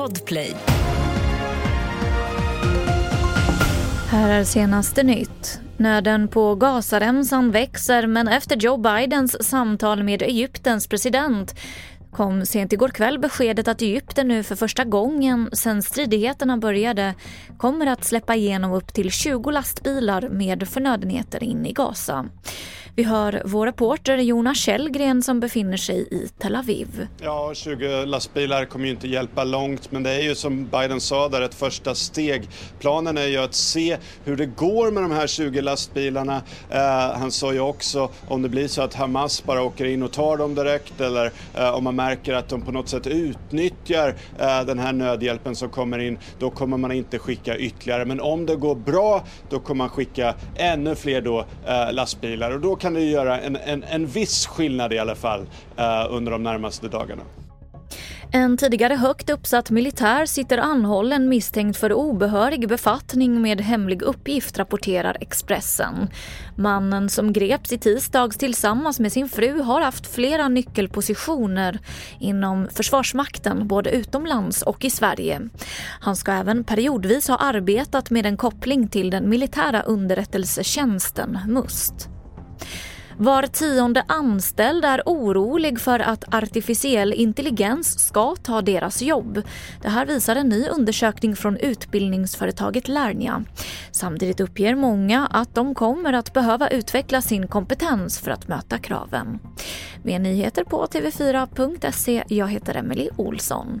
Podplay. Här är senaste nytt. Nöden på Gazaremsan växer men efter Joe Bidens samtal med Egyptens president kom sent igår kväll beskedet att Egypten nu för första gången sedan stridigheterna började kommer att släppa igenom upp till 20 lastbilar med förnödenheter in i Gaza. Vi hör vår reporter Jonas Källgren som befinner sig i Tel Aviv. Ja, 20 lastbilar kommer ju inte hjälpa långt men det är ju som Biden sa där ett första steg. Planen är ju att se hur det går med de här 20 lastbilarna. Eh, han sa ju också om det blir så att Hamas bara åker in och tar dem direkt eller eh, om man märker att de på något sätt utnyttjar eh, den här nödhjälpen som kommer in, då kommer man inte skicka ytterligare. Men om det går bra, då kommer man skicka ännu fler då, eh, lastbilar och då kan det göra en, en, en viss skillnad i alla fall eh, under de närmaste dagarna. En tidigare högt uppsatt militär sitter anhållen misstänkt för obehörig befattning med hemlig uppgift, rapporterar Expressen. Mannen som greps i tisdags tillsammans med sin fru har haft flera nyckelpositioner inom Försvarsmakten, både utomlands och i Sverige. Han ska även periodvis ha arbetat med en koppling till den militära underrättelsetjänsten, MUST. Var tionde anställd är orolig för att artificiell intelligens ska ta deras jobb. Det här visar en ny undersökning från utbildningsföretaget Lernia. Samtidigt uppger många att de kommer att behöva utveckla sin kompetens för att möta kraven. Mer nyheter på tv4.se. Jag heter Emily Olsson.